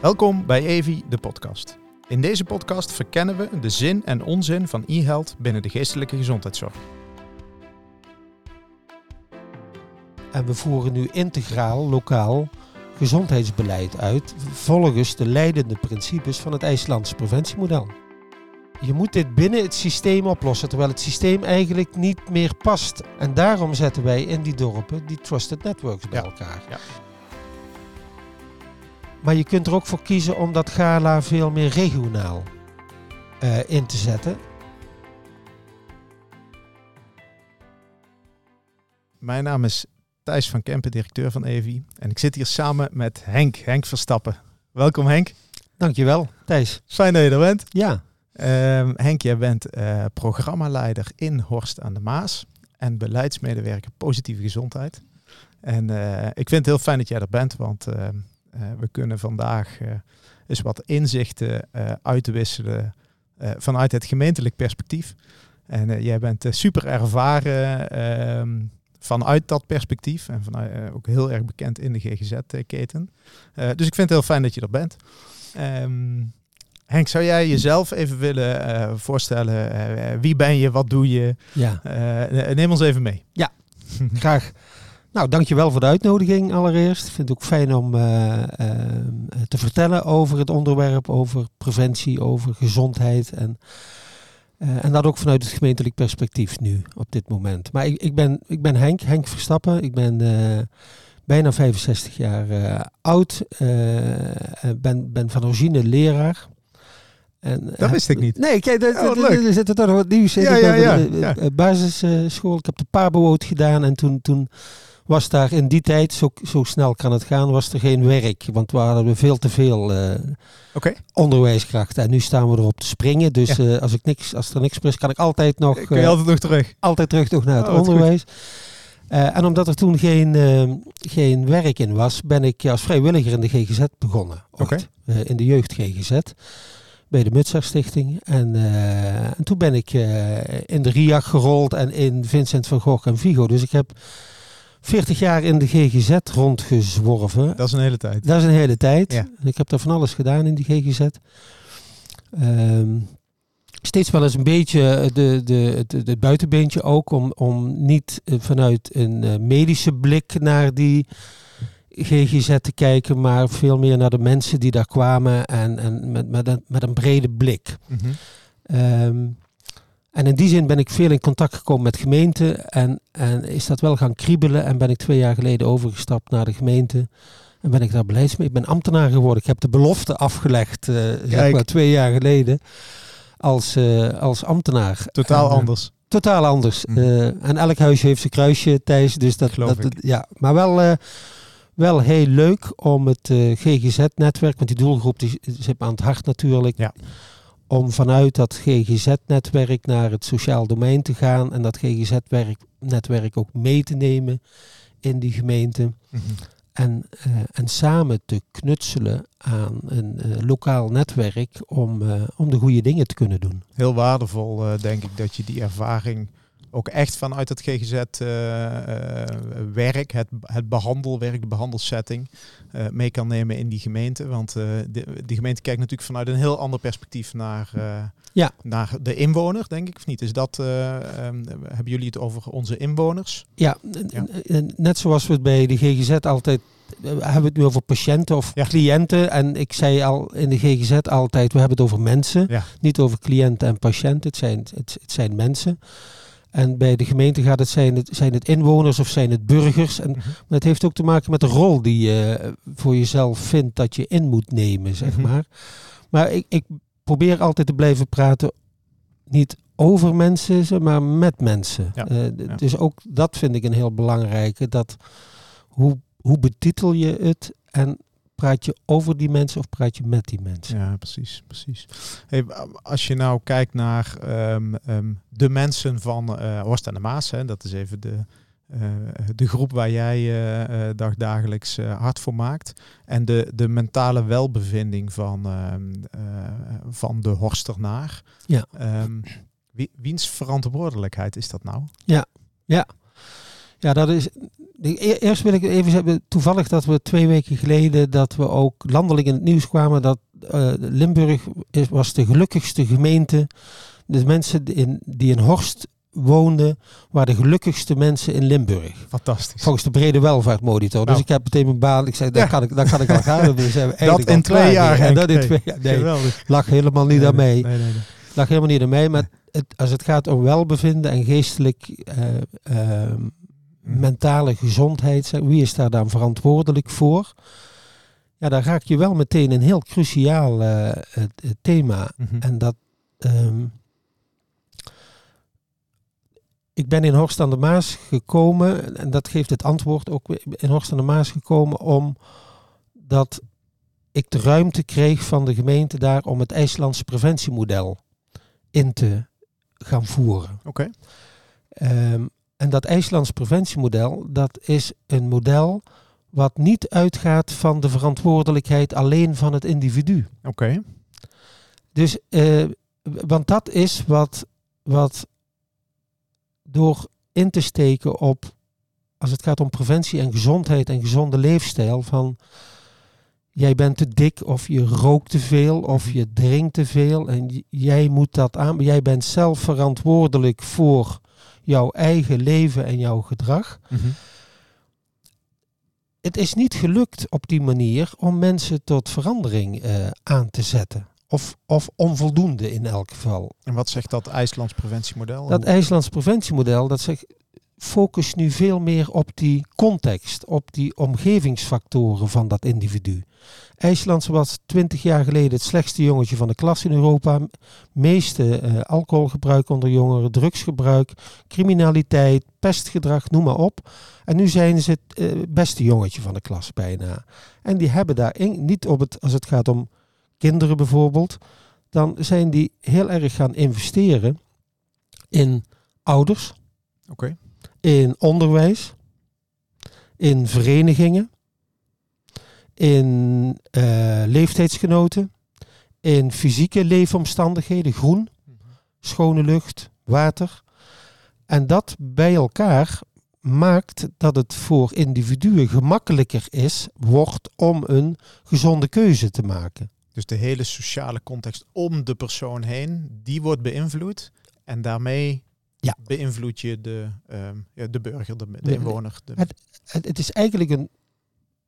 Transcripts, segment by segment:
Welkom bij Evi, de podcast. In deze podcast verkennen we de zin en onzin van e-health binnen de geestelijke gezondheidszorg. En we voeren nu integraal, lokaal gezondheidsbeleid uit volgens de leidende principes van het IJslandse preventiemodel. Je moet dit binnen het systeem oplossen, terwijl het systeem eigenlijk niet meer past. En daarom zetten wij in die dorpen die trusted networks bij Ja, elkaar. ja. Maar je kunt er ook voor kiezen om dat gala veel meer regionaal eh, in te zetten. Mijn naam is Thijs van Kempen, directeur van Evi. En ik zit hier samen met Henk, Henk Verstappen. Welkom Henk. Dankjewel, Thijs. Fijn dat je er bent. Ja, Ehm, Henk, jij bent eh, programmaleider in Horst aan de Maas en beleidsmedewerker positieve gezondheid. En eh, ik vind het heel fijn dat jij er bent, want eh, eh, we kunnen vandaag eh, eens wat inzichten eh, uitwisselen eh, vanuit het gemeentelijk perspectief. En eh, jij bent eh, super ervaren ehm, vanuit dat perspectief en vanuit, eh, ook heel erg bekend in de GGZ-keten. Eh, dus ik vind het heel fijn dat je er bent. Ehm, Henk, zou jij jezelf even willen eh, voorstellen? Eh, wie ben je? Wat doe je? ja. Eh, neem ons even mee. Graag. Nou, dankjewel voor de uitnodiging allereerst. Ik vind het ook fijn om eh, eh, te vertellen over het onderwerp, over preventie, over gezondheid. En, eh, en dat ook vanuit het gemeentelijk perspectief nu, op dit moment. Maar ik, ik, ben, ik ben Henk, Henk Verstappen. Ik ben bijna 65 jaar oud. en ben, ben van origine leraar. En, Dat wist ik niet. Nee, kijk, er, Oh, er- leuk. er zit er toch wat nieuws in. Ja, Ik ja, ja, basisschool, ik heb de Paarbewoot gedaan en toen, toen was daar in die tijd, zo, zo snel kan het gaan, was er geen werk. Want we hadden veel te veel eh, Oké, onderwijskrachten en nu staan we erop te springen. Dus Ja. eh, als, ik niks, als er niks meer is, kan ik altijd nog kun je eh, altijd nog terug? altijd terug toch naar het Oh, onderwijs. Eh, en omdat er toen geen, eh, geen werk in was, ben ik als vrijwilliger in de GGZ begonnen. ooit. Eh, in de jeugd GGZ. Bij de Mutsaar Stichting. En, eh, en toen ben ik eh, in de RIAG gerold en in Vincent van Gogh en Vigo. Dus ik heb 40 jaar in de GGZ rondgezworven. Dat is een hele tijd. Dat is een hele tijd. Ja. Ik heb daar van alles gedaan in die GGZ. Ehm, steeds wel eens een beetje de, de, het, het buitenbeentje ook. Om, om niet eh, vanuit een eh, medische blik naar die GGZ te kijken. Maar veel meer naar de mensen die daar kwamen. En, en met, met, een, met een brede blik. Ehm, en in die zin ben ik veel in contact gekomen met gemeenten en, en is dat wel gaan kriebelen en ben ik twee jaar geleden overgestapt naar de gemeente en ben ik daar beleids mee. Ik ben ambtenaar geworden. Ik heb de belofte afgelegd, eh, zeg maar twee jaar geleden, als, eh, als ambtenaar. Totaal En, eh, anders. Totaal anders. Mhm. En elk huisje heeft zijn kruisje, Thijs. Dus dat, Geloof dat, ik. ja, maar wel, wel heel leuk om het GGZ-netwerk, want die doelgroep die zit me aan het hart natuurlijk, Ja. Om vanuit dat GGZ-netwerk naar het sociaal domein te gaan en dat GGZ-netwerk ook mee te nemen in die gemeente. Mhm. En, eh, en samen te knutselen aan een eh, lokaal netwerk om, eh, om de goede dingen te kunnen doen. Heel waardevol, denk ik, dat je die ervaring ook echt vanuit het GGZ-werk, het, het behandelwerk, de behandelsetting, eh, mee kan nemen in die gemeente. Want eh, de, die gemeente kijkt natuurlijk vanuit een heel ander perspectief naar, eh, Ja. naar de inwoner, denk ik, of niet? Is dat, eh, ehm, hebben jullie het over onze inwoners? Ja, net zoals we het bij de GGZ altijd eh, hebben we het nu over patiënten of Ja. cliënten. En ik zei al in de GGZ altijd, we hebben het over mensen. Niet over cliënten en patiënten. Het zijn, het, het zijn mensen. En bij de gemeente gaat het zijn, het zijn het inwoners of zijn het burgers. En, Mhm. maar het heeft ook te maken met de rol die je voor jezelf vindt dat je in moet nemen, zeg Mhm. maar. Maar ik, ik probeer altijd te blijven praten, niet over mensen, maar met mensen. Ja, Eh, d- ja. Dus ook dat vind ik een heel belangrijke. Dat hoe, hoe betitel je het en praat je over die mensen of praat je met die mensen? Ja, precies, precies. Hey, als je nou kijkt naar ehm, ehm, de mensen van eh Horst en de Maas, hè, dat is even de, eh, de groep waar jij eh, dagdagelijks eh, hard voor maakt. En de, de mentale welbevinding van, ehm, eh, van de Horsternaar. Ja. Ehm, wie, wiens verantwoordelijkheid is dat nou? Ja, dat is. E- Eerst wil ik even zeggen, toevallig dat we twee weken geleden dat we ook landelijk in het nieuws kwamen dat eh, Limburg is, was de gelukkigste gemeente. De mensen die in, die in Horst woonden, waren de gelukkigste mensen in Limburg. Fantastisch. Volgens de brede welvaartmoditor. Dus Nou. ik heb meteen mijn baan. Ik zei, daar, Ja. kan ik, daar kan ik al gaan. Zijn we Dat in twee jaar. En dat in Nee. twee jaar. Nee, Geweldig. lag helemaal niet aan mij. Nee, nee, nee. lag helemaal niet aan mij. Maar het, als het gaat om welbevinden en geestelijk eh, eh, mentale gezondheid, wie is daar dan verantwoordelijk voor? Ja, daar raak je wel meteen een heel cruciaal eh, thema. Mhm. En dat. ehm, ik ben in Horst aan de Maas gekomen, en dat geeft het antwoord ook in Horst aan de Maas gekomen omdat ik de ruimte kreeg van de gemeente daar om het IJslandse preventiemodel in te gaan voeren. Oké. Ehm, en dat IJslands preventiemodel, dat is een model wat niet uitgaat van de verantwoordelijkheid alleen van het individu. Oké. Dus, eh, want dat is wat, wat door in te steken op, als het gaat om preventie en gezondheid en gezonde leefstijl, van jij bent te dik of je rookt te veel of je drinkt te veel en jij moet dat aan, jij bent zelf verantwoordelijk voor jouw eigen leven en jouw gedrag. Mhm. Het is niet gelukt op die manier om mensen tot verandering eh, aan te zetten. Of, of onvoldoende in elk geval. En wat zegt dat IJslands preventiemodel? Dat IJslands preventiemodel, dat zegt, focust nu veel meer op die context, op die omgevingsfactoren van dat individu. IJsland was twintig jaar geleden het slechtste jongetje van de klas in Europa. Meeste eh, alcoholgebruik onder jongeren, drugsgebruik, criminaliteit, pestgedrag, noem maar op. En nu zijn ze het eh, beste jongetje van de klas bijna. En die hebben daarin, niet op het, als het gaat om kinderen bijvoorbeeld, dan zijn die heel erg gaan investeren in ouders, Oké. In onderwijs, in verenigingen, in eh, leeftijdsgenoten, in fysieke leefomstandigheden, groen, schone lucht, water. En dat bij elkaar maakt dat het voor individuen gemakkelijker is, wordt om een gezonde keuze te maken. Dus de hele sociale context om de persoon heen, die wordt beïnvloed. En daarmee Ja. beïnvloed je de, ehm, ja, de burger, de, inwoner. De, Het, het, het is eigenlijk een.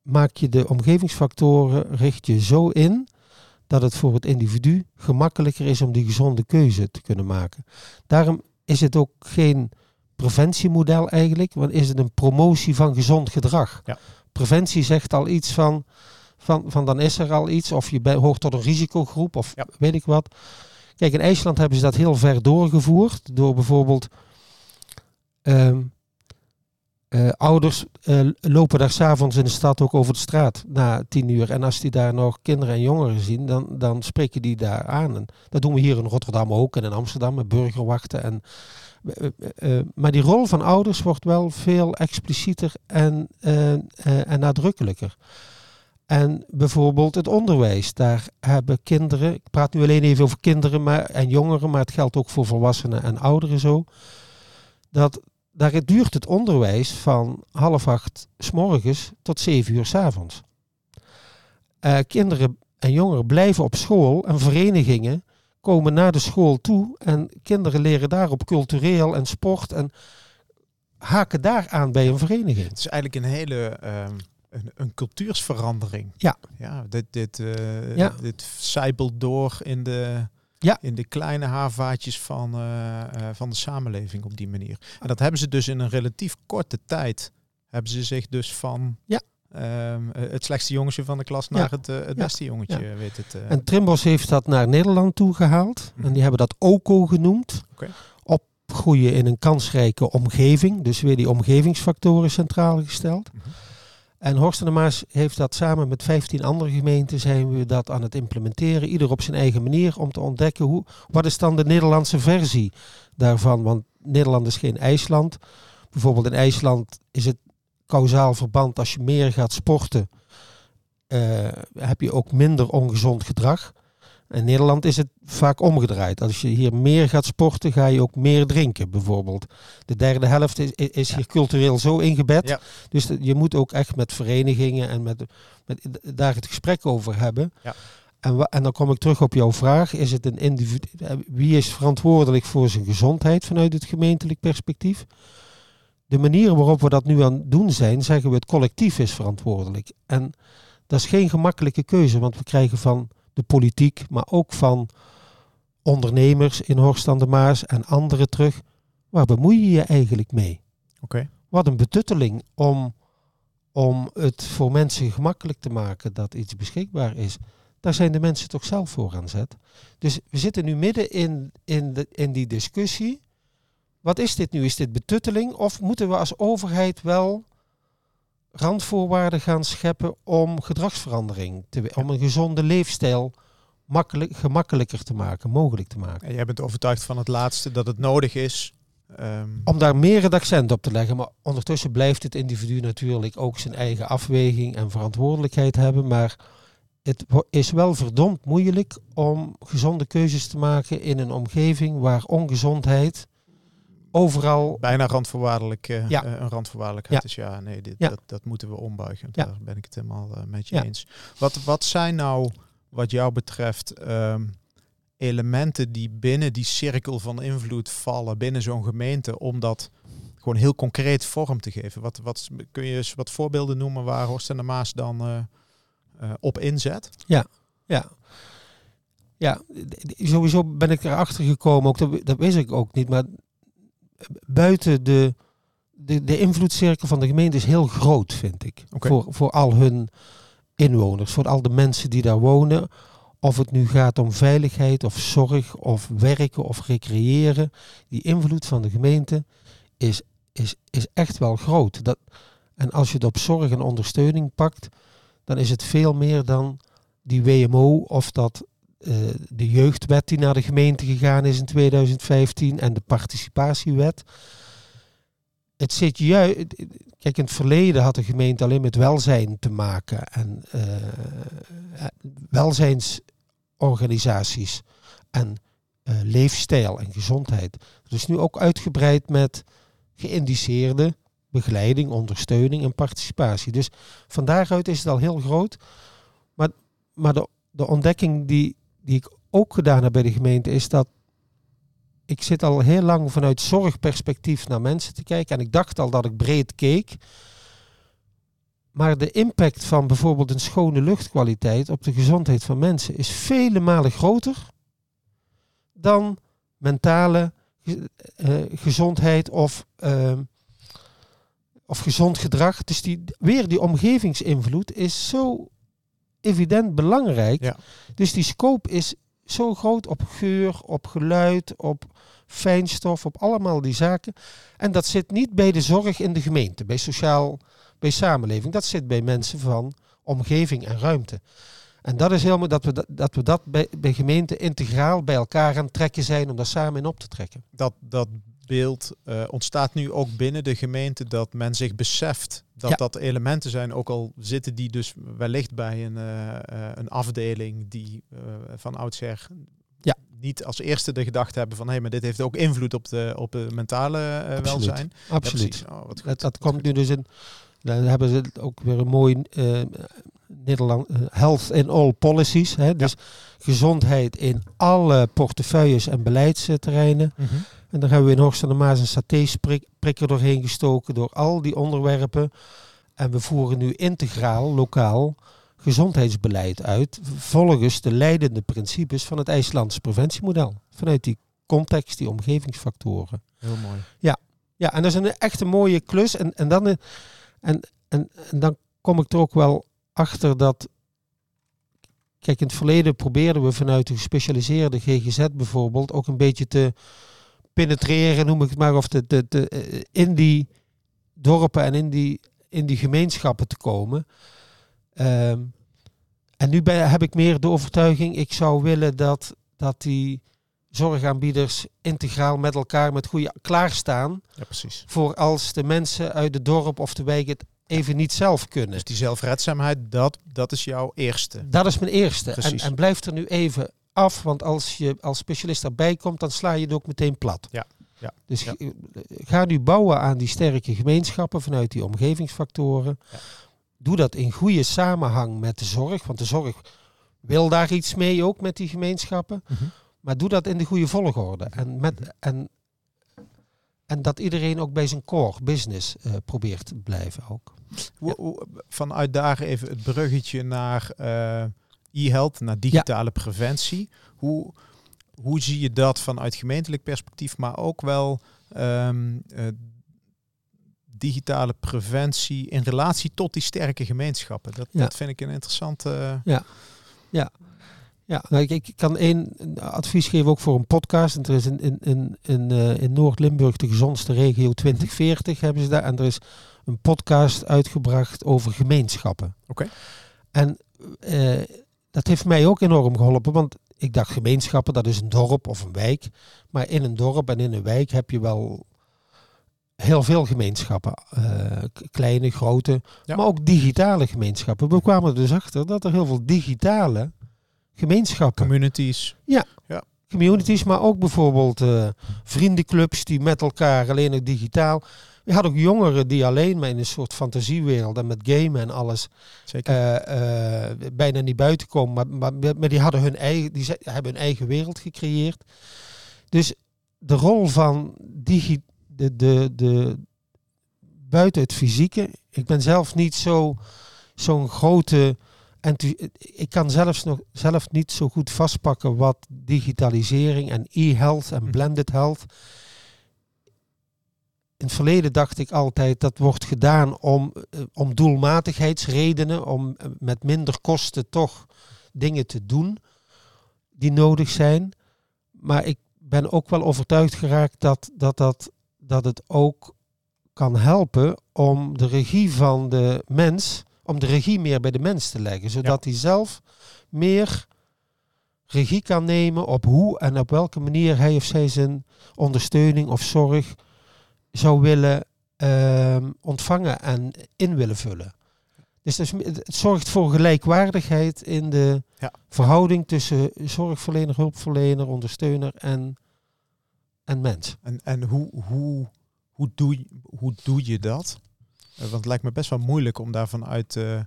Maak je de omgevingsfactoren, richt je zo in dat het voor het individu gemakkelijker is om die gezonde keuze te kunnen maken. Daarom is het ook geen preventiemodel eigenlijk, want is het een promotie van gezond gedrag. Ja. Preventie zegt al iets van, van, van dan is er al iets, of je bij- hoort tot een risicogroep, of weet ik wat. Kijk, in IJsland hebben ze dat heel ver doorgevoerd, door bijvoorbeeld ehm, eh, ouders eh, lopen daar s'avonds in de stad ook over de straat na tien uur. En als die daar nog kinderen en jongeren zien, dan, dan spreken die daar aan. Dat doen we hier in Rotterdam ook en in Amsterdam met burgerwachten. En, eh, maar die rol van ouders wordt wel veel explicieter en, en nadrukkelijker. En bijvoorbeeld het onderwijs. Daar hebben kinderen, ik praat nu alleen even over kinderen maar, en jongeren, maar het geldt ook voor volwassenen en ouderen zo. Dat daar duurt het onderwijs van half acht s morgens tot zeven uur s avonds. Eh, kinderen en jongeren blijven op school en verenigingen komen naar de school toe en kinderen leren daar op cultureel en sport en haken daar aan bij een vereniging. Het is eigenlijk een hele ehm, een, een cultuursverandering. Ja. Ja, dit, dit, eh, Ja. dit zijpelt door in de, Ja. in de kleine haarvaatjes van, eh, eh, van de samenleving op die manier. En dat hebben ze dus in een relatief korte tijd. Hebben ze zich dus van Ja. ehm, eh, het slechtste jongetje van de klas naar het, het beste jongetje. Weet het. En Trimbos heeft dat naar Nederland toe gehaald. Mhm. En die hebben dat OCO genoemd. Oké. Opgroeien in een kansrijke omgeving. Dus weer die omgevingsfactoren centraal gesteld. Mhm. En Horst en Maas heeft dat samen met 15 andere gemeenten zijn we dat aan het implementeren. Ieder op zijn eigen manier om te ontdekken hoe, wat is dan de Nederlandse versie daarvan. Want Nederland is geen IJsland. Bijvoorbeeld in IJsland is het kausaal verband als je meer gaat sporten. eh, heb je ook minder ongezond gedrag. In Nederland is het vaak omgedraaid. Als je hier meer gaat sporten, ga je ook meer drinken, bijvoorbeeld. De derde helft is, is Ja. hier cultureel zo ingebed. Ja. Dus je moet ook echt met verenigingen en met, met daar het gesprek over hebben. Ja. En, en dan kom ik terug op jouw vraag. Is het een individu eh, wie is verantwoordelijk voor zijn gezondheid vanuit het gemeentelijk perspectief? De manier waarop we dat nu aan het doen zijn, zeggen we het collectief is verantwoordelijk. En dat is geen gemakkelijke keuze, want we krijgen van de politiek, maar ook van ondernemers in Horst aan de Maas en anderen terug. Waar bemoei je je eigenlijk mee? Oké. Wat een betutteling om, om het voor mensen gemakkelijk te maken dat iets beschikbaar is. Daar zijn de mensen toch zelf voor aan zet. Dus we zitten nu midden in, in, de, in die discussie. Wat is dit nu? Is dit betutteling? Of moeten we als overheid wel randvoorwaarden gaan scheppen om gedragsverandering, te, om een gezonde leefstijl makkelijk, gemakkelijker te maken, mogelijk te maken? En jij bent overtuigd van het laatste, dat het nodig is. ehm, Om daar meer het accent op te leggen. Maar ondertussen blijft het individu natuurlijk ook zijn eigen afweging en verantwoordelijkheid hebben. Maar het is wel verdomd moeilijk om gezonde keuzes te maken in een omgeving waar ongezondheid overal. bijna randvoorwaardelijk, eh, Ja. eh, een randvoorwaardelijkheid Ja. is. Ja, nee, dit, Ja. Dat, dat moeten we ombuigen. Ja. Daar ben ik het helemaal eh, met je Ja. eens. Wat, wat zijn nou, wat jou betreft, ehm, elementen die binnen die cirkel van invloed vallen, binnen zo'n gemeente, om dat gewoon heel concreet vorm te geven? Wat, wat, kun je eens wat voorbeelden noemen waar Horst en de Maas dan op inzet? Ja. Ja, d- sowieso ben ik erachter gekomen, ook dat, dat wist ik ook niet, maar buiten de, de, de invloedcirkel van de gemeente is heel groot, vind ik. Voor, voor al hun inwoners, voor al de mensen die daar wonen. Of het nu gaat om veiligheid of zorg of werken of recreëren. Die invloed van de gemeente is, is, is echt wel groot. Dat, en als je het op zorg en ondersteuning pakt, dan is het veel meer dan die WMO of dat de jeugdwet die naar de gemeente gegaan is in 2015 en de participatiewet. Het zit juist. Kijk, in het verleden had de gemeente alleen met welzijn te maken en eh, welzijnsorganisaties en eh, leefstijl en gezondheid. Dat is nu ook uitgebreid met geïndiceerde begeleiding, ondersteuning en participatie. Dus van daaruit is het al heel groot. Maar, maar de, de ontdekking die, die ik ook gedaan heb bij de gemeente is dat ik zit al heel lang vanuit zorgperspectief naar mensen te kijken. En ik dacht al dat ik breed keek. Maar de impact van bijvoorbeeld een schone luchtkwaliteit op de gezondheid van mensen is vele malen groter dan mentale eh, gezondheid of, ehm, of gezond gedrag. Dus die, weer die omgevingsinvloed is zo evident belangrijk. Ja. Dus die scope is zo groot op geur, op geluid, op fijnstof, op allemaal die zaken. En dat zit niet bij de zorg in de gemeente, bij sociaal, bij samenleving. Dat zit bij mensen van omgeving en ruimte. En dat is helemaal dat we dat, dat, we dat bij, bij gemeenten integraal bij elkaar aan het trekken zijn om daar samen in op te trekken. dat, dat beeld eh, ontstaat nu ook binnen de gemeente dat men zich beseft dat Ja. dat elementen zijn, ook al zitten die dus wellicht bij een, eh, eh, een afdeling die van oudsher Ja. niet als eerste de gedachte hebben van hé, maar dit heeft ook invloed op de op de mentale Absoluut. welzijn. Absoluut. Oh, goed. dat, komt nu dus in. Dan hebben ze ook weer een mooi Nederland health in all policies. Hè? Dus gezondheid in alle portefeuilles en beleidsterreinen. Mhm. En daar hebben we in Horst de Maas een saté-prikker doorheen gestoken door al die onderwerpen. En we voeren nu integraal, lokaal, gezondheidsbeleid uit. Volgens de leidende principes van het IJslandse preventiemodel. Vanuit die context, die omgevingsfactoren. Heel mooi. Ja, en dat is een echt een mooie klus. En, en, dan, eh, en, en, en dan kom ik er ook wel achter dat. Kijk, in het verleden probeerden we vanuit de gespecialiseerde GGZ bijvoorbeeld ook een beetje te penetreren, noem ik het maar, of te, te, te, eh, in die dorpen en in die, in die gemeenschappen te komen. Ehm, en nu ben, heb ik meer de overtuiging, ik zou willen dat, dat die zorgaanbieders integraal met elkaar met goede klaarstaan Ja, precies. voor als de mensen uit het dorp of de wijk het even niet zelf kunnen. Dus die zelfredzaamheid, dat, dat is jouw eerste. Dat is mijn eerste. En, Precies. en blijft er nu even af, want als je als specialist daarbij komt, dan sla je het ook meteen plat. Ja, ja, Dus ja. ga nu bouwen aan die sterke gemeenschappen vanuit die omgevingsfactoren. Ja. Doe dat in goede samenhang met de zorg, want de zorg wil daar iets mee ook met die gemeenschappen. Mhm. Maar doe dat in de goede volgorde. En, met, en, en dat iedereen ook bij zijn core business eh, probeert te blijven ook. Vanuit daar even het bruggetje naar eh, e-health, naar digitale preventie. Hoe, hoe zie je dat vanuit gemeentelijk perspectief, maar ook wel ehm, eh, digitale preventie in relatie tot die sterke gemeenschappen? Dat, Ja. dat vind ik een interessante. eh, Ja, nou, ik, ik kan één advies geven ook voor een podcast. En er is in, in, in, in, eh, in Noord-Limburg de gezondste regio 2040 hebben ze daar. En er is een podcast uitgebracht over gemeenschappen. Oké. En eh, dat heeft mij ook enorm geholpen. Want ik dacht gemeenschappen, dat is een dorp of een wijk. Maar in een dorp en in een wijk heb je wel heel veel gemeenschappen. Eh, kleine, grote, Ja. maar ook digitale gemeenschappen. We kwamen er dus achter dat er heel veel digitale gemeenschappen, communities. communities, maar ook bijvoorbeeld eh, vriendenclubs die met elkaar alleen nog digitaal. Je had ook jongeren die alleen maar in een soort fantasiewereld en met gamen en alles Zeker. eh, eh, bijna niet buiten komen. Maar, maar, maar die hadden hun eigen, die hebben hun eigen wereld gecreëerd. Dus de rol van digi, de, de, de, buiten het fysieke. Ik ben zelf niet zo, zo'n grote. enthou- Ik kan zelfs nog zelf niet zo goed vastpakken wat digitalisering en e-health en Mhm. blended health. In het verleden dacht ik altijd dat wordt gedaan om, eh, om doelmatigheidsredenen, om eh, met minder kosten toch dingen te doen die nodig zijn. Maar ik ben ook wel overtuigd geraakt dat, dat, dat, dat het ook kan helpen om de regie van de mens, om de regie meer bij de mens te leggen. Zodat hij zelf meer regie kan nemen op hoe en op welke manier hij of zij zijn ondersteuning of zorg zou willen ehm, ontvangen en in willen vullen. Dus het, is- het zorgt voor gelijkwaardigheid in de Ja. verhouding tussen zorgverlener, hulpverlener, ondersteuner en, en mens. En, en hoe, hoe, hoe, doe, je- hoe doe je dat? Eh, want het lijkt me best wel moeilijk om daar vanuit eh,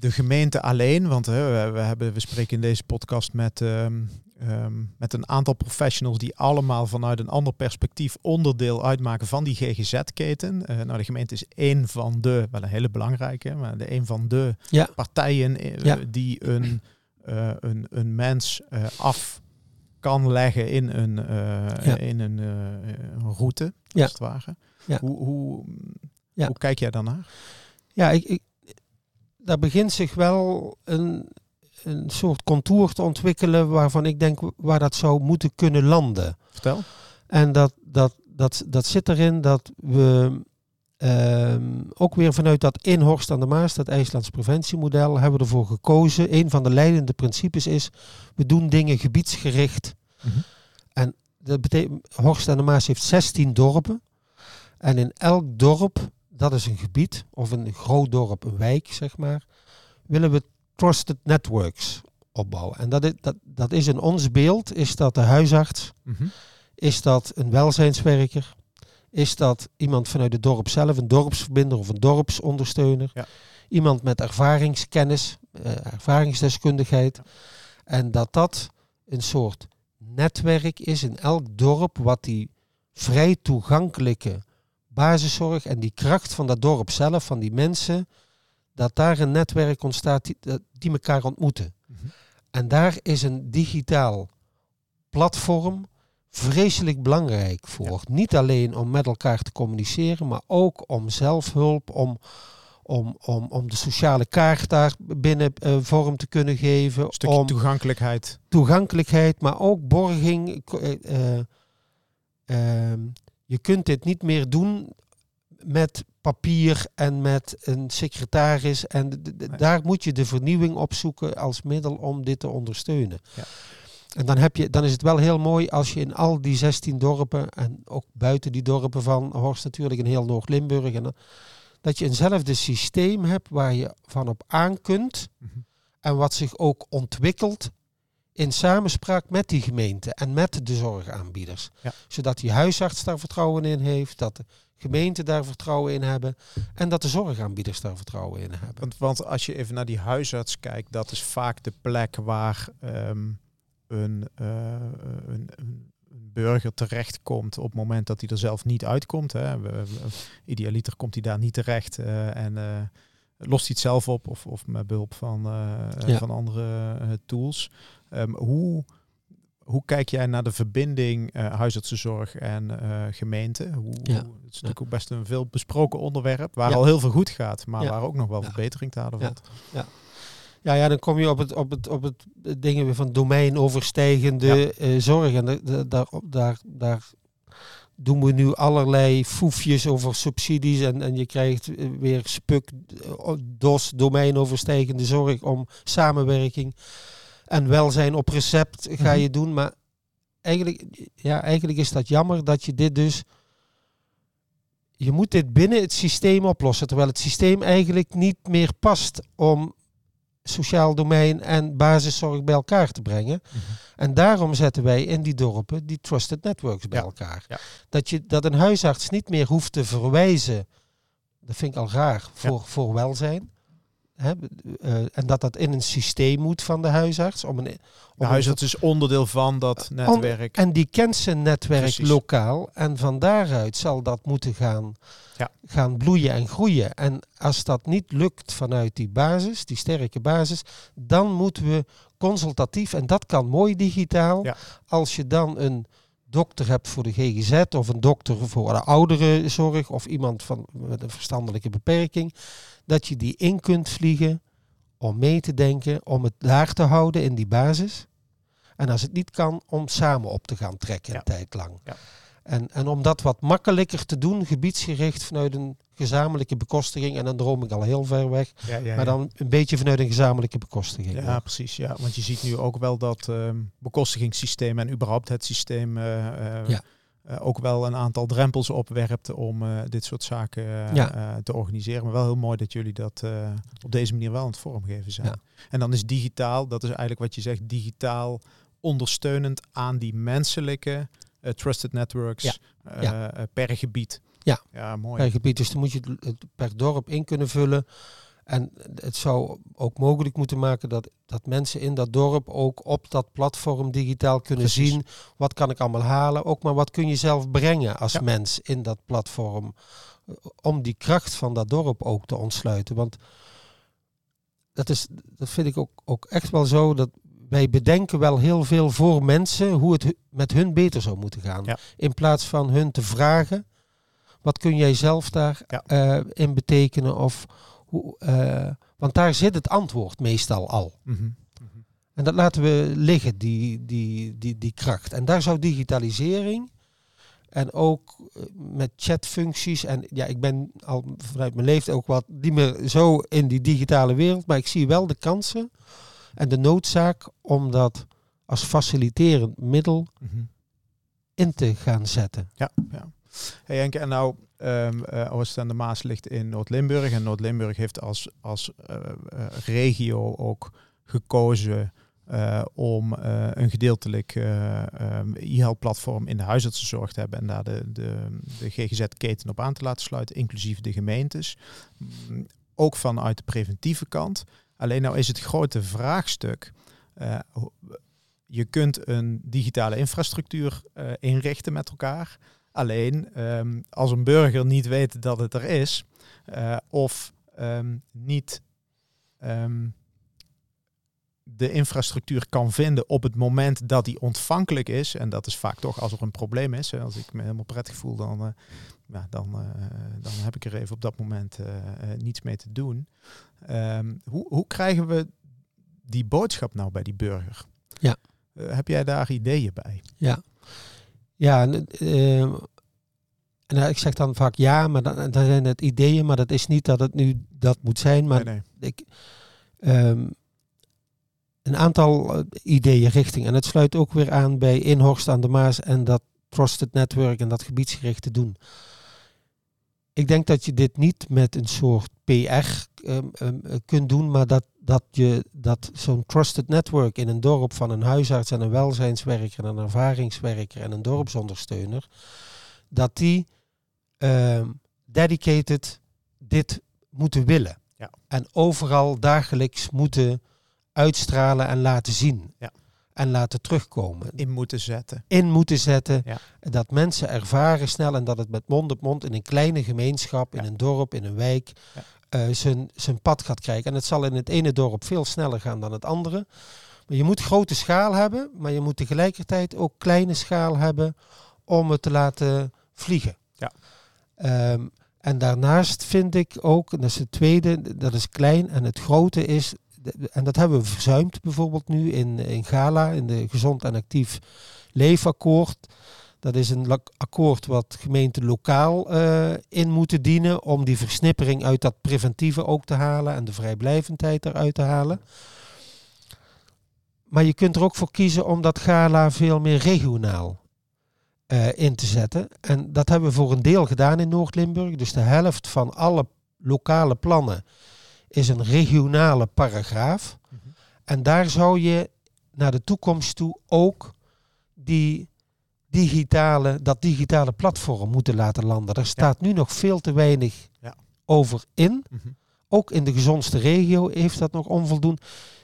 de gemeente alleen, want hè, we, we, hebben, we spreken in deze podcast met, ehm, ehm, met een aantal professionals die allemaal vanuit een ander perspectief onderdeel uitmaken van die GGZ-keten. Eh, nou, de gemeente is één van de, wel een hele belangrijke, maar de een van de Ja. partijen eh, Ja. die een, eh, een, een mens af kan leggen in een, Ja. in een, een route, Ja. als het ware. Ja. Hoe, hoe, hoe kijk jij daarnaar? Ja, ik, ik, daar begint zich wel een, een soort contour te ontwikkelen waarvan ik denk waar dat zou moeten kunnen landen. Vertel. En dat, dat, dat, dat zit erin dat we ehm, ook weer vanuit dat Inhorst aan de Maas, dat IJslands preventiemodel, hebben we ervoor gekozen. Een van de leidende principes is, we doen dingen gebiedsgericht. Mhm. En dat betekent, Horst aan de Maas heeft 16 dorpen. En in elk dorp, dat is een gebied, of een groot dorp, een wijk, zeg maar, willen we trusted networks opbouwen. En dat is, dat, dat is in ons beeld, is dat de huisarts, Mhm. is dat een welzijnswerker? Is dat iemand vanuit het dorp zelf, een dorpsverbinder of een dorpsondersteuner? Ja. Iemand met ervaringskennis, eh, ervaringsdeskundigheid. En dat dat een soort netwerk is in elk dorp wat die vrij toegankelijke basiszorg en die kracht van dat dorp zelf, van die mensen, dat daar een netwerk ontstaat die, die elkaar ontmoeten. Mhm. En daar is een digitaal platform vreselijk belangrijk voor. Niet alleen om met elkaar te communiceren, maar ook om zelfhulp, om, om, om, om de sociale kaart daar binnen eh, vorm te kunnen geven. Een stukje om toegankelijkheid. toegankelijkheid, maar ook borging. Eh, eh, ehm, je kunt dit niet meer doen met papier en met een secretaris. En Nee. daar moet je de vernieuwing opzoeken als middel om dit te ondersteunen. Ja. En dan, heb je, dan is het wel heel mooi als je in al die 16 dorpen, en ook buiten die dorpen van Horst natuurlijk in heel Noord-Limburg, en dan- dat je eenzelfde systeem hebt waar je van op aan kunt Mhm. en wat zich ook ontwikkelt in samenspraak met die gemeente en met de zorgaanbieders. Ja. Zodat die huisarts daar vertrouwen in heeft, dat de gemeente daar vertrouwen in hebben en dat de zorgaanbieders daar vertrouwen in hebben. Want, want als je even naar die huisarts kijkt, dat is vaak de plek waar ehm, een, eh, een, een burger terechtkomt op het moment dat hij er zelf niet uitkomt. Hè. Idealiter komt hij daar niet terecht eh, en eh, lost hij het zelf op of, of met behulp van, eh, Ja. van andere eh, tools. Ehm, hoe, hoe kijk jij naar de verbinding eh, huisartsenzorg en eh, gemeente? Hoe, Ja. Het is natuurlijk ook best een veel besproken onderwerp, waar Ja. al heel veel goed gaat, maar Ja. waar ook nog wel Ja. verbetering te halen Ja. valt. Ja, ja, dan kom je op het, op het, op het dingen weer van domeinoverstijgende Ja. eh, zorg. En da- da- daar, daar, daar doen we nu allerlei foefjes over subsidies. En, en je krijgt eh, weer spuk, eh, DOS, domeinoverstijgende zorg om samenwerking. En welzijn op recept ga Mhm. je doen. Maar eigenlijk, ja, eigenlijk is dat jammer dat je dit dus... Je moet dit binnen het systeem oplossen. Terwijl het systeem eigenlijk niet meer past om sociaal domein en basiszorg bij elkaar te brengen. Mhm. En daarom zetten wij in die dorpen die trusted networks bij Ja, elkaar. ja. Dat, je, dat een huisarts niet meer hoeft te verwijzen, dat vind ik al raar, voor, voor welzijn. Hè, eh, en dat dat in een systeem moet van de huisarts. Om een, om De huisarts is onderdeel van dat netwerk. en die kent zijn netwerk Precies. lokaal. En van daaruit zal dat moeten gaan, Ja. gaan bloeien en groeien. En als dat niet lukt vanuit die basis, die sterke basis, dan moeten we consultatief, en dat kan mooi digitaal, Ja. als je dan een dokter hebt voor de GGZ of een dokter voor de ouderenzorg of iemand van, met een verstandelijke beperking, dat je die in kunt vliegen om mee te denken, om het daar te houden in die basis. En als het niet kan, om samen op te gaan trekken Ja. een tijd lang. Ja. En, en om dat wat makkelijker te doen, gebiedsgericht vanuit een gezamenlijke bekostiging. En dan droom ik al heel ver weg. ja, ja, Maar dan een beetje vanuit een gezamenlijke bekostiging. Ja, precies. Ja. Want je ziet nu ook wel dat ehm bekostigingssysteem en überhaupt het systeem eh, eh, eh, ook wel een aantal drempels opwerpt om dit soort zaken te organiseren. Maar wel heel mooi dat jullie dat op deze manier wel aan het vormgeven zijn. En dan is digitaal, dat is eigenlijk wat je zegt, digitaal ondersteunend aan die menselijke trusted networks Ja. eh, eh, per gebied. Ja. ja mooi. per gebied. Dus dan moet je het- per dorp in kunnen vullen. En het zou ook mogelijk moeten maken dat, dat mensen in dat dorp ook op dat platform digitaal kunnen Precies. zien. Wat kan ik allemaal halen? Ook maar wat kun je zelf brengen als Ja. mens in dat platform. eh, Om die kracht van dat dorp ook te ontsluiten. Want dat, is, dat vind ik ook, ook echt wel zo. Dat wij bedenken wel heel veel voor mensen hoe het met hun beter zou moeten gaan. Ja. In plaats van hun te vragen. Wat kun jij zelf daar Ja. eh, in betekenen? Of hoe, eh, want daar zit het antwoord meestal al. Mhm. En dat laten we liggen, die, die, die, die kracht. En daar zou digitalisering en ook eh, met chatfuncties. En ja, ik ben al vanuit mijn leeftijd ook wat niet meer zo in die digitale wereld. Maar ik zie wel de kansen en de noodzaak om dat als faciliterend middel Mhm. in te gaan zetten. Ja, ja. Hey Henk, en nou, eh, Oost aan de Maas ligt in Noord-Limburg. En Noord-Limburg heeft als, als eh, eh, regio ook gekozen om een gedeeltelijk eh um, e-health-platform in de huisartsenzorg te hebben. En daar de, de, de GGZ-keten op aan te laten sluiten, inclusief de gemeentes. Mm, ook vanuit de preventieve kant. Alleen nou is het grote vraagstuk... eh, je kunt een digitale infrastructuur eh, inrichten met elkaar. Alleen ehm, als een burger niet weet dat het er is, eh, of ehm, niet ehm, de infrastructuur kan vinden op het moment dat die ontvankelijk is, en dat is vaak toch als er een probleem is, hè, als ik me helemaal prettig voel, dan, eh, ja, dan, eh, dan heb ik er even op dat moment eh, niets mee te doen. Ehm, hoe, hoe krijgen we die boodschap nou bij die burger? Ja. Heb jij daar ideeën bij? Ja, ja en, en ik zeg dan vaak ja, maar dan, dan zijn het ideeën, maar dat is niet dat het nu dat moet zijn. Maar nee, nee. ik, ehm, een aantal eh, ideeën richting. En het sluit ook weer aan bij In, Horst, aan de Maas en dat Trusted Network en dat gebiedsgerichte doen. Ik denk dat je dit niet met een soort PR ehm, ehm, kunt doen, maar dat, dat je dat zo'n trusted network in een dorp van een huisarts en een welzijnswerker en een ervaringswerker en een dorpsondersteuner, dat die ehm, dedicated dit moeten willen. Ja. En overal dagelijks moeten uitstralen en laten zien. Ja. En laten terugkomen. In moeten zetten. In moeten zetten. Ja. Dat mensen ervaren snel en dat het met mond op mond in een kleine gemeenschap, in een dorp, in een wijk, eh, zijn, zijn pad gaat krijgen. En het zal in het ene dorp veel sneller gaan dan het andere. Maar je moet grote schaal hebben, maar je moet tegelijkertijd ook kleine schaal hebben om het te laten vliegen. Ja. Ehm, en daarnaast vind ik ook, en dat is het tweede, dat is klein. En het grote is, en dat hebben we verzuimd bijvoorbeeld nu in, in Gala, in de Gezond en Actief Leefakkoord. Dat is een akkoord wat gemeenten lokaal eh, in moeten dienen om die versnippering uit dat preventieve ook te halen en de vrijblijvendheid eruit te halen. Maar je kunt er ook voor kiezen om dat gala veel meer regionaal eh, in te zetten. En dat hebben we voor een deel gedaan in Noord-Limburg. Dus de helft van alle lokale plannen is een regionale paragraaf. Mhm. En daar zou je naar de toekomst toe ook die digitale, dat digitale platform moeten laten landen. Daar staat nu nog veel te weinig Ja. over in. Mhm. Ook in de gezondste regio heeft dat nog onvoldoende.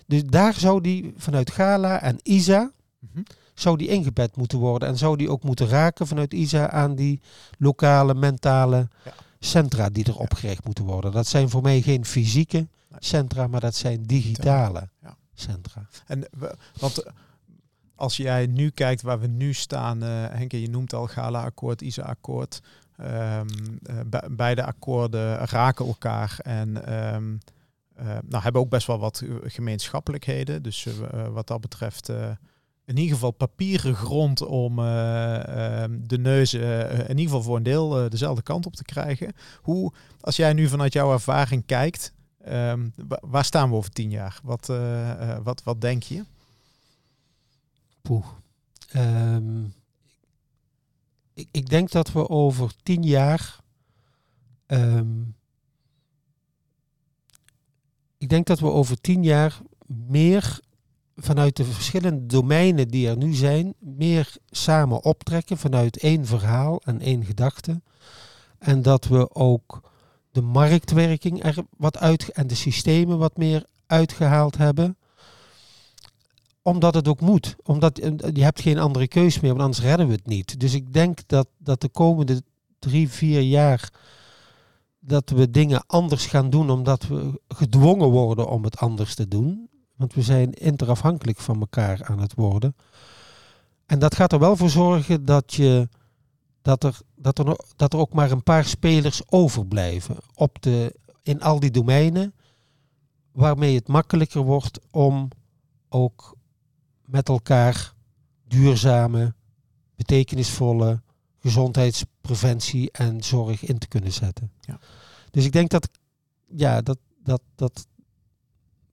Dus daar zou die vanuit Gala en ISA Mhm. zou die ingebed moeten worden. En zou die ook moeten raken vanuit ISA aan die lokale mentale Ja. Centra die er opgericht moeten worden. Dat zijn voor mij geen fysieke centra, maar dat zijn digitale Ja. centra. En want eh, als jij nu kijkt waar we nu staan, eh Henke, je noemt al Gala-akkoord, ISA-akkoord. Be- beide akkoorden raken elkaar en eh, nou, hebben ook best wel wat gemeenschappelijkheden. Dus wat dat betreft in ieder geval papieren grond om eh, ehm, de neuzen eh, in ieder geval voor een deel eh, dezelfde kant op te krijgen. Hoe, als jij nu vanuit jouw ervaring kijkt, ehm, wa- waar staan we over tien jaar? Wat, eh, eh, wat, wat denk je? Poeh. Ehm, ik, ik denk dat we over tien jaar. ik denk dat we over tien jaar meer vanuit de verschillende domeinen die er nu zijn, meer samen optrekken vanuit één verhaal en één gedachte. En dat we ook de marktwerking er wat uit en de systemen wat meer uitgehaald hebben omdat het ook moet. Omdat eh, je hebt geen andere keus meer, want anders redden we het niet. Dus ik denk dat, dat de komende drie, vier jaar dat we dingen anders gaan doen, omdat we gedwongen worden om het anders te doen. Want we zijn interafhankelijk van elkaar aan het worden. En dat gaat er wel voor zorgen dat, je, dat, er, dat, er, dat er ook maar een paar spelers overblijven op de, in al die domeinen, waarmee het makkelijker wordt om ook met elkaar duurzame, betekenisvolle gezondheidspreventie en zorg in te kunnen zetten. Ja. Dus ik denk dat, ja, dat, dat, dat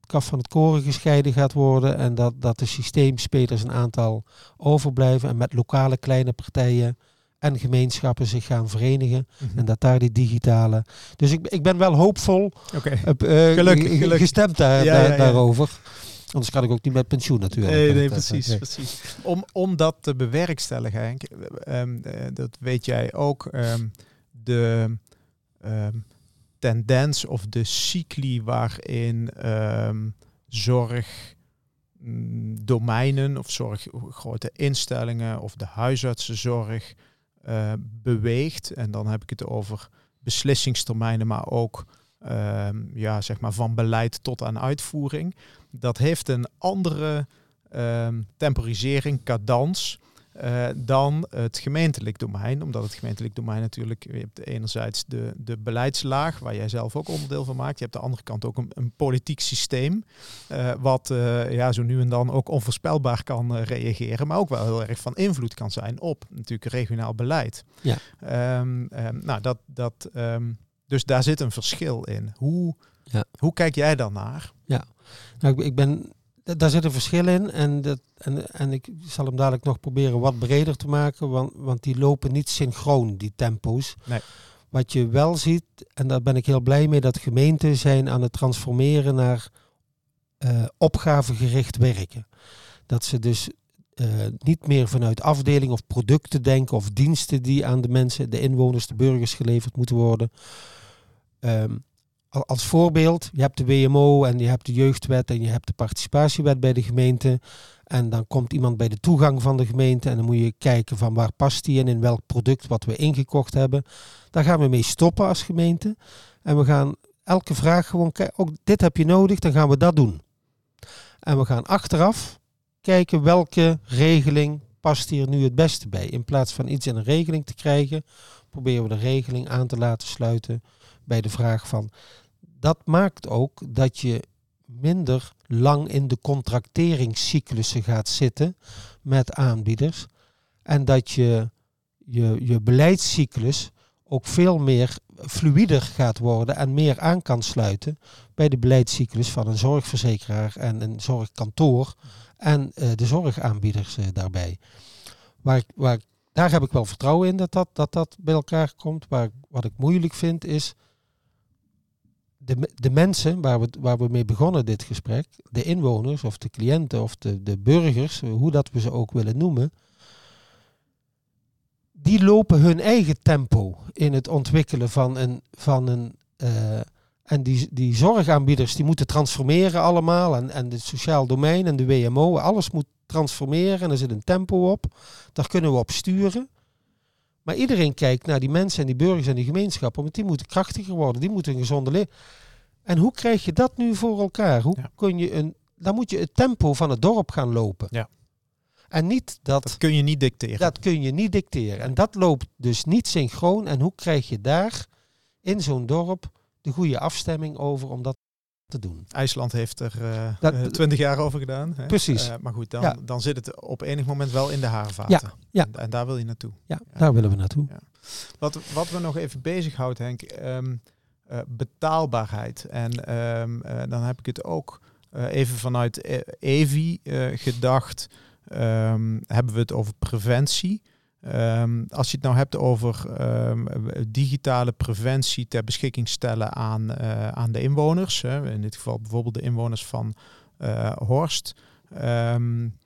kaf van het koren gescheiden gaat worden en dat, dat de systeemspelers een aantal overblijven en met lokale kleine partijen en gemeenschappen zich gaan verenigen en dat daar die digitale... Dus ik, ik ben wel hoopvol Oké. eh, eh, Gelukkig, ge- gelukkig. gestemd daar, Ja, daar- ja, ja. daarover. Anders kan ik ook niet met pensioen natuurlijk. Nee, nee, eh, precies, nee. precies. Om, om dat te bewerkstelligen, Henk, ehm, eh, dat weet jij ook, ehm, de ehm, tendens of de cycli waarin ehm, zorg mm, of zorg grote instellingen of de huisartsenzorg eh, beweegt. En dan heb ik het over beslissingstermijnen, maar ook ehm, ja, zeg maar van beleid tot aan uitvoering. Dat heeft een andere ehm, temporisering, cadans, eh, dan het gemeentelijk domein. Omdat het gemeentelijk domein natuurlijk, je hebt enerzijds de, de beleidslaag, waar jij zelf ook onderdeel van maakt. Je hebt aan de andere kant ook een, een politiek systeem, eh, wat eh, ja, zo nu en dan ook onvoorspelbaar kan reageren, maar ook wel heel erg van invloed kan zijn op natuurlijk regionaal beleid. Ja. Ehm, ehm, nou, dat, dat, ehm, dus daar zit een verschil in. Hoe, Ja. hoe kijk jij dan naar? Nou, ik, ik ben, daar zit een verschil in en, dat, en, en ik zal hem dadelijk nog proberen wat breder te maken, want, want die lopen niet synchroon, die tempo's. Nee. Wat je wel ziet, en daar ben ik heel blij mee, dat gemeenten zijn aan het transformeren naar uh, opgavegericht werken. Dat ze dus uh, niet meer vanuit afdeling of producten denken of diensten die aan de mensen, de inwoners, de burgers geleverd moeten worden. Um, als voorbeeld, je hebt de WMO en je hebt de jeugdwet en je hebt de participatiewet bij de gemeente. En dan komt iemand bij de toegang van de gemeente en dan moet je kijken van waar past die in, in welk product wat we ingekocht hebben. Daar gaan we mee stoppen als gemeente. En we gaan elke vraag gewoon kijken, ook dit heb je nodig, dan gaan we dat doen. En we gaan achteraf kijken welke regeling past hier nu het beste bij. In plaats van iets in een regeling te krijgen, proberen we de regeling aan te laten sluiten bij de vraag van dat maakt ook dat je minder lang in de contracteringscyclussen gaat zitten met aanbieders. En dat je je, je beleidscyclus ook veel meer fluider gaat worden en meer aan kan sluiten bij de beleidscyclus van een zorgverzekeraar en een zorgkantoor en uh, de zorgaanbieders uh, daarbij. Waar, waar, daar heb ik wel vertrouwen in dat dat, dat, dat bij elkaar komt. Waar, wat ik moeilijk vind is de, de mensen waar we, waar we mee begonnen dit gesprek, de inwoners of de cliënten of de, de burgers, hoe dat we ze ook willen noemen, die lopen hun eigen tempo in het ontwikkelen van een. Van een uh, en die, die zorgaanbieders die moeten transformeren allemaal. En, en het sociaal domein en de WMO, alles moet transformeren. En er zit een tempo op. Daar kunnen we op sturen. Maar iedereen kijkt naar die mensen en die burgers en die gemeenschappen, want die moeten krachtiger worden, die moeten een gezonde leven. En hoe krijg je dat nu voor elkaar? Hoe kun je een, dan moet je het tempo van het dorp gaan lopen. Ja. En niet dat, dat kun je niet dicteren. Dat kun je niet dicteren. En dat loopt dus niet synchroon. En hoe krijg je daar in zo'n dorp de goede afstemming over om dat te doen. IJsland heeft er uh, twintig jaar over gedaan. Hè? Precies. Uh, maar goed, dan, dan zit het op enig moment wel in de haarvaten. Ja. ja. En, en, daar wil je naartoe. Ja, daar willen we naartoe. Wat, wat we nog even bezighoudt, Henk, um, uh, betaalbaarheid. En um, dan heb ik het ook even vanuit EVI gedacht. Um, hebben we het over preventie. Um, als je het nou hebt over um, digitale preventie ter beschikking stellen aan, uh, aan de inwoners, hè, in dit geval bijvoorbeeld de inwoners van uh, Horst. Um,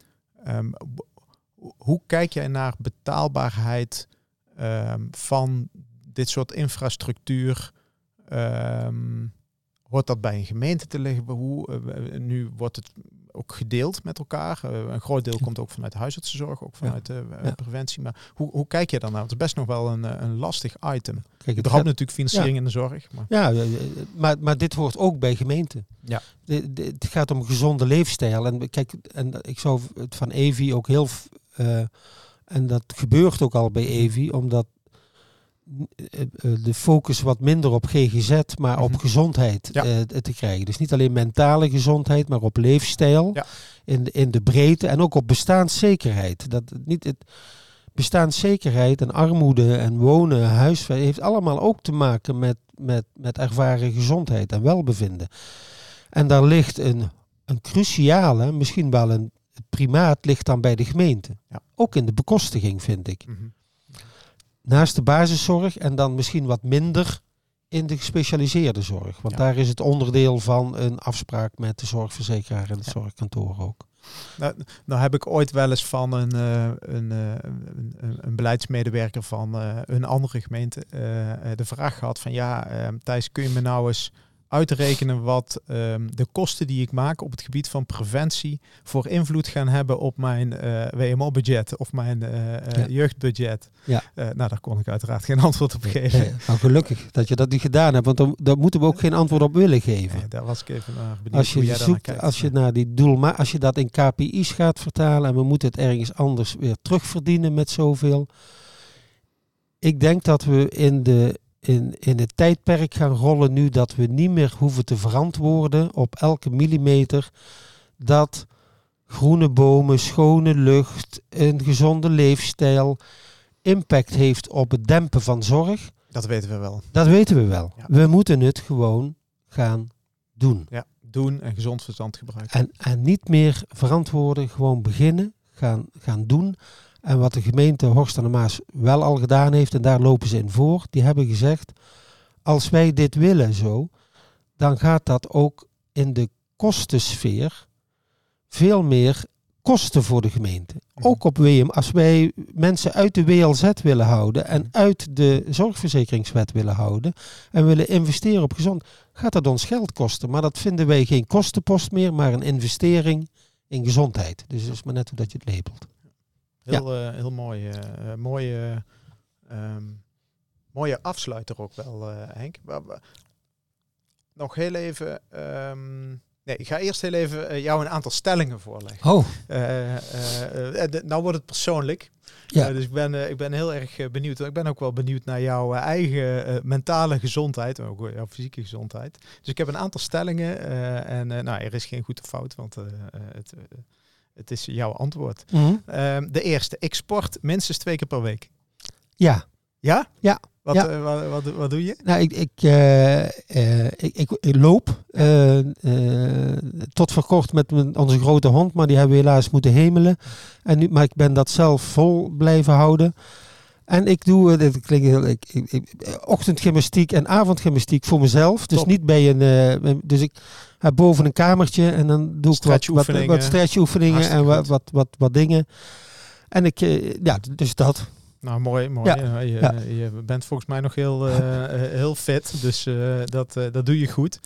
hoe kijk jij naar betaalbaarheid van dit soort infrastructuur? hoort dat bij een gemeente te liggen? Hoe, uh, nu wordt het ook gedeeld met elkaar. Uh, een groot deel komt ook vanuit huisartsenzorg, ook vanuit de uh, ja. preventie. Maar hoe, hoe kijk je dan naar? Het is best nog wel een, een lastig item. Kijk, het gaat natuurlijk financiering in de zorg. Maar. Ja, maar, maar dit hoort ook bij gemeenten. Ja. De, de, het gaat om gezonde leefstijl. En kijk, en ik zou het van Evi ook heel... en dat gebeurt ook al bij Evi, omdat eh, eh, de focus wat minder op GGZ, maar op mhm. gezondheid ja. uh, te krijgen. Dus niet alleen mentale gezondheid, maar op leefstijl ja. in, de, in de breedte en ook op bestaanszekerheid. Dat niet het bestaanszekerheid en armoede en wonen, huisvesting heeft allemaal ook te maken met, met, met ervaren gezondheid en welbevinden. En daar ligt een, een cruciale, misschien wel een primaat, ligt dan bij de gemeente. Ja. Ook in de bekostiging, vind ik. Mm naast de basiszorg en dan misschien wat minder in de gespecialiseerde zorg. Want daar is het onderdeel van een afspraak met de zorgverzekeraar en het ja. zorgkantoor ook. Nou, nou, heb ik ooit wel eens van een, uh, een, uh, een, een, beleidsmedewerker van uh, een andere gemeente de vraag gehad van ja, Thijs, kun je me nou eens uitrekenen wat um, de kosten die ik maak op het gebied van preventie voor invloed gaan hebben op mijn uh, WMO-budget of mijn uh, ja. jeugdbudget. Ja. Uh, nou, daar kon ik uiteraard geen antwoord op geven. Nee, nou, gelukkig dat je dat niet gedaan hebt, want dan, daar moeten we ook geen antwoord op willen geven. Nee, daar was ik even naar benieuwd als je hoe jij zoekt, kijkt. Als je naar die doel, maar als je dat in KPI's gaat vertalen en we moeten het ergens anders weer terugverdienen met zoveel. Ik denk dat we in de in, in het tijdperk gaan rollen nu dat we niet meer hoeven te verantwoorden op elke millimeter dat groene bomen, schone lucht, een gezonde leefstijl impact heeft op het dempen van zorg. Dat weten we wel. Dat weten we wel. Ja. We moeten het gewoon gaan doen. Ja, doen en gezond verstand gebruiken. En, en niet meer verantwoorden, gewoon beginnen, gaan, gaan doen. En wat de gemeente Horst aan de Maas wel al gedaan heeft, en daar lopen ze in voor, die hebben gezegd, als wij dit willen zo, dan gaat dat ook in de kostensfeer veel meer kosten voor de gemeente. Mhm. Ook op WM, als wij mensen uit de WLZ willen houden en Mhm. uit de zorgverzekeringswet willen houden en willen investeren op gezond, gaat dat ons geld kosten. Maar dat vinden wij geen kostenpost meer, maar een investering in gezondheid. Dus het is maar net hoe dat je het labelt. Heel, eh, heel mooi. eh, eh, mooie, ehm, mooie afsluiter ook wel, Henk. Nog heel even. ehm, nee, ik ga eerst heel even jou een aantal stellingen voorleggen. Oh, de- nou wordt het persoonlijk. Ja. Dus ik ben, ik ben heel erg benieuwd. Ik ben ook wel benieuwd naar jouw eigen mentale gezondheid. Maar ook jouw fysieke gezondheid. Dus ik heb een aantal stellingen. en nou, er is geen goed of fout. Want het, het is jouw antwoord. mhm. Ehm, de eerste. Ik sport minstens twee keer per week. ja. Ja? Ja. Wat, Ja. eh, wat, wat, wat doe je? Nou, ik, ik, eh, eh, ik, ik, ik loop tot voor kort met mijn, onze grote hond, maar die hebben we helaas moeten hemelen. En nu, maar ik ben dat zelf vol blijven houden. En ik doe, dit klinkt heel, ik, ik, ik- ochtendgymnastiek en avondgymnastiek voor mezelf. Dus Top. niet bij een, dus ik boven een kamertje en dan doe ik wat, wat, Stretchoefeningen. wat stretchoefeningen en wat, wat, wat, wat dingen. En ik, eh, ja, dus dat. Nou, mooi, mooi. Ja. Je, Ja. je bent volgens mij nog heel, eh, eh, heel fit, dus eh, dat, eh, dat doe je goed.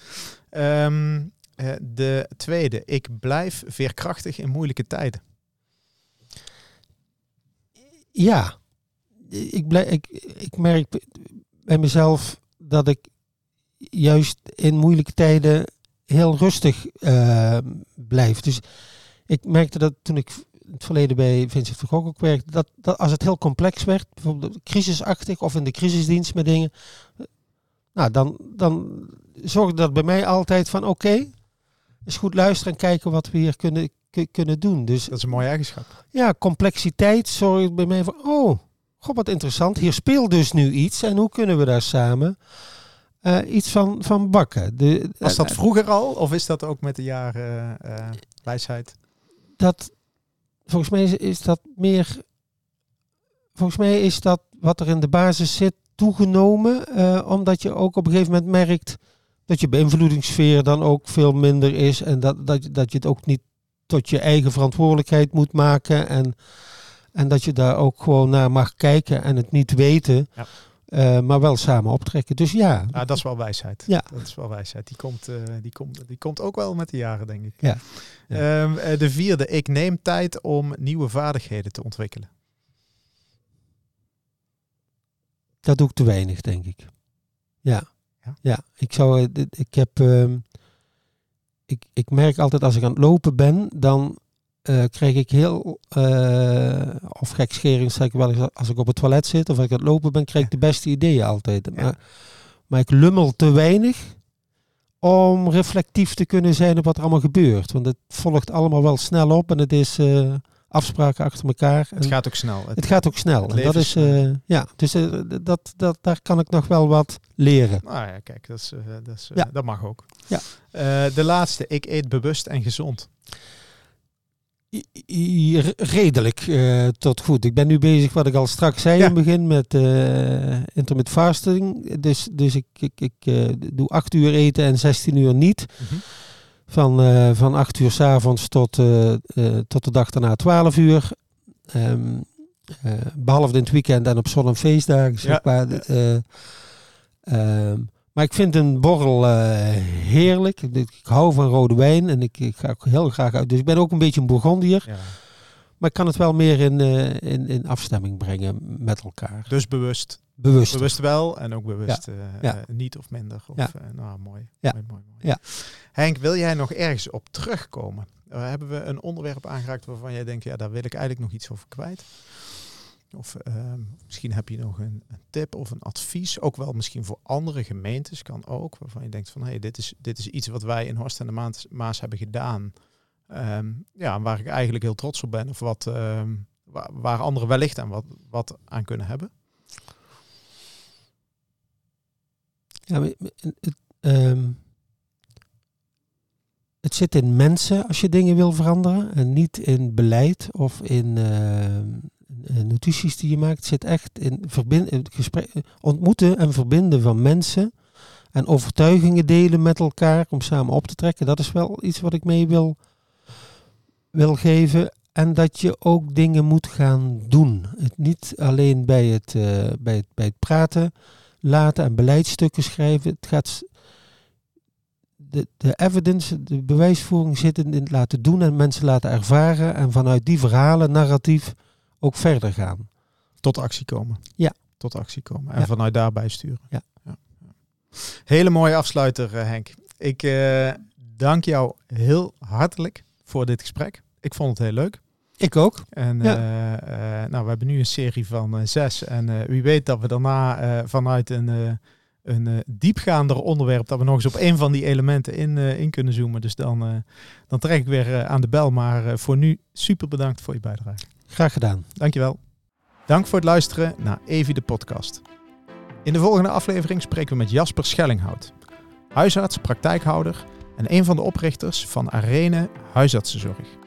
Ehm, eh, de tweede, ik blijf veerkrachtig in moeilijke tijden. Ja, ik, blij, ik, ik merk bij mezelf dat ik juist in moeilijke tijden heel rustig eh, blijf. Dus ik merkte dat toen ik in het verleden bij Vincent van Gogh ook werkte, dat, dat als het heel complex werd, bijvoorbeeld crisisachtig of in de crisisdienst met dingen, nou dan, dan zorgde dat bij mij altijd van oké, is goed luisteren en kijken wat we hier kunnen, ku- kunnen doen. Dus Dat is een mooie eigenschap. ja, complexiteit zorgt bij mij van, oh, god wat interessant. Hier speelt dus nu iets en hoe kunnen we daar samen eh, iets van, van bakken. De, Was dat eh, vroeger al, of is dat ook met de jaren eh, wijsheid? dat, volgens mij is, is dat meer, volgens mij is dat wat er in de basis zit toegenomen, eh, omdat je ook op een gegeven moment merkt dat je beïnvloedingssfeer dan ook veel minder is en dat, dat, je- dat je het ook niet tot je eigen verantwoordelijkheid moet maken en, en dat je daar ook gewoon naar mag kijken en het niet weten, Ja. Eh, maar wel samen optrekken. Dus ja, Ah, dat is wel wijsheid. Ja. Dat is wel wijsheid. Die komt, eh, die, komt, die komt ook wel met de jaren, denk ik. Ja. Ja. Ehm, eh, de vierde, ik neem tijd om nieuwe vaardigheden te ontwikkelen. Dat doe ik te weinig, denk ik. Ja. Ja? Ja, ik zou. Ik heb. ehm, ik, ik merk altijd als ik aan het lopen ben, dan eh, krijg ik heel. eh, of gekscherend zeg ik wel als ik op het toilet zit of als ik aan het lopen ben, krijg ik de beste ideeën altijd. Ja. Maar, maar ik lummel te weinig om reflectief te kunnen zijn op wat er allemaal gebeurt. Want het volgt allemaal wel snel op en het is eh, afspraken achter elkaar. Het En- gaat ook snel. Het, het gaat ook snel. En dat is ja, dus dat, dat, daar kan ik nog wel wat leren. nou ja, kijk, dat, is, dat, is, Ja. dat mag ook. Ja. De laatste, ik eet bewust en gezond. Redelijk eh, tot goed. Ik ben nu bezig, wat ik al straks zei Ja. in het begin, met eh intermittent fasting. Dus, dus ik, ik, ik eh, doe acht uur eten en 16 uur niet. Van, eh, van 8 uur s avonds tot, tot de dag daarna 12 uur. Eh, behalve in het weekend en op zon- en feestdagen. Zeg maar. ja. Eh, ehm, maar ik vind een borrel eh, heerlijk. Ik, hou van rode wijn en ik, ik ga ook heel graag uit. Dus ik ben ook een beetje een Bourgondier. Ja. Maar ik kan het wel meer in, eh, in, in afstemming brengen met elkaar. Dus bewust. Bewust. Bewust wel en ook bewust eh, Ja. niet of minder. Of, Ja. nou, mooi. Ja. mooi, mooi, mooi. Ja. Henk, wil jij nog ergens op terugkomen? Hebben we een onderwerp aangeraakt waarvan jij denkt, ja, daar wil ik eigenlijk nog iets over kwijt? Of ehm, misschien heb je nog een, een tip of een advies, ook wel misschien voor andere gemeentes, kan ook, waarvan je denkt van, hé, hey, dit, is, dit is iets wat wij in Horst en de Maas, hebben gedaan. Ehm, ja, waar ik eigenlijk heel trots op ben, of wat, ehm, waar, anderen wellicht aan wat, wat aan kunnen hebben. Ja, het, het zit in mensen als je dingen wil veranderen en niet in beleid of in, notities die je maakt. Zit echt in verbind, eh, gesprek, eh, ontmoeten en verbinden van mensen. En overtuigingen delen met elkaar om samen op te trekken. Dat is wel iets wat ik mee wil, wil geven. En dat je ook dingen moet gaan doen. Het niet alleen bij het, eh, bij het, bij het praten laten en beleidsstukken schrijven. Het gaat de, de evidence, de bewijsvoering zit in het laten doen en mensen laten ervaren. En vanuit die verhalen, narratief, ook verder gaan. Tot actie komen. Ja. Tot actie komen. En Ja. vanuit daarbij sturen. Ja. ja. Hele mooie afsluiter, eh, Henk. Ik eh, dank jou heel hartelijk voor dit gesprek. Ik vond het heel leuk. Ik ook. En Ja. eh, nou, we hebben nu een serie van zes. En wie weet dat we daarna vanuit een, een diepgaander onderwerp, dat we nog eens op een van die elementen in, in kunnen zoomen. Dus dan, dan trek ik weer aan de bel. Maar voor nu super bedankt voor je bijdrage. Graag gedaan. Dankjewel. Dank voor het luisteren naar Evi de podcast. In de volgende aflevering spreken we met Jasper Schellinghout, huisarts, praktijkhouder en een van de oprichters van Arene Huisartsenzorg.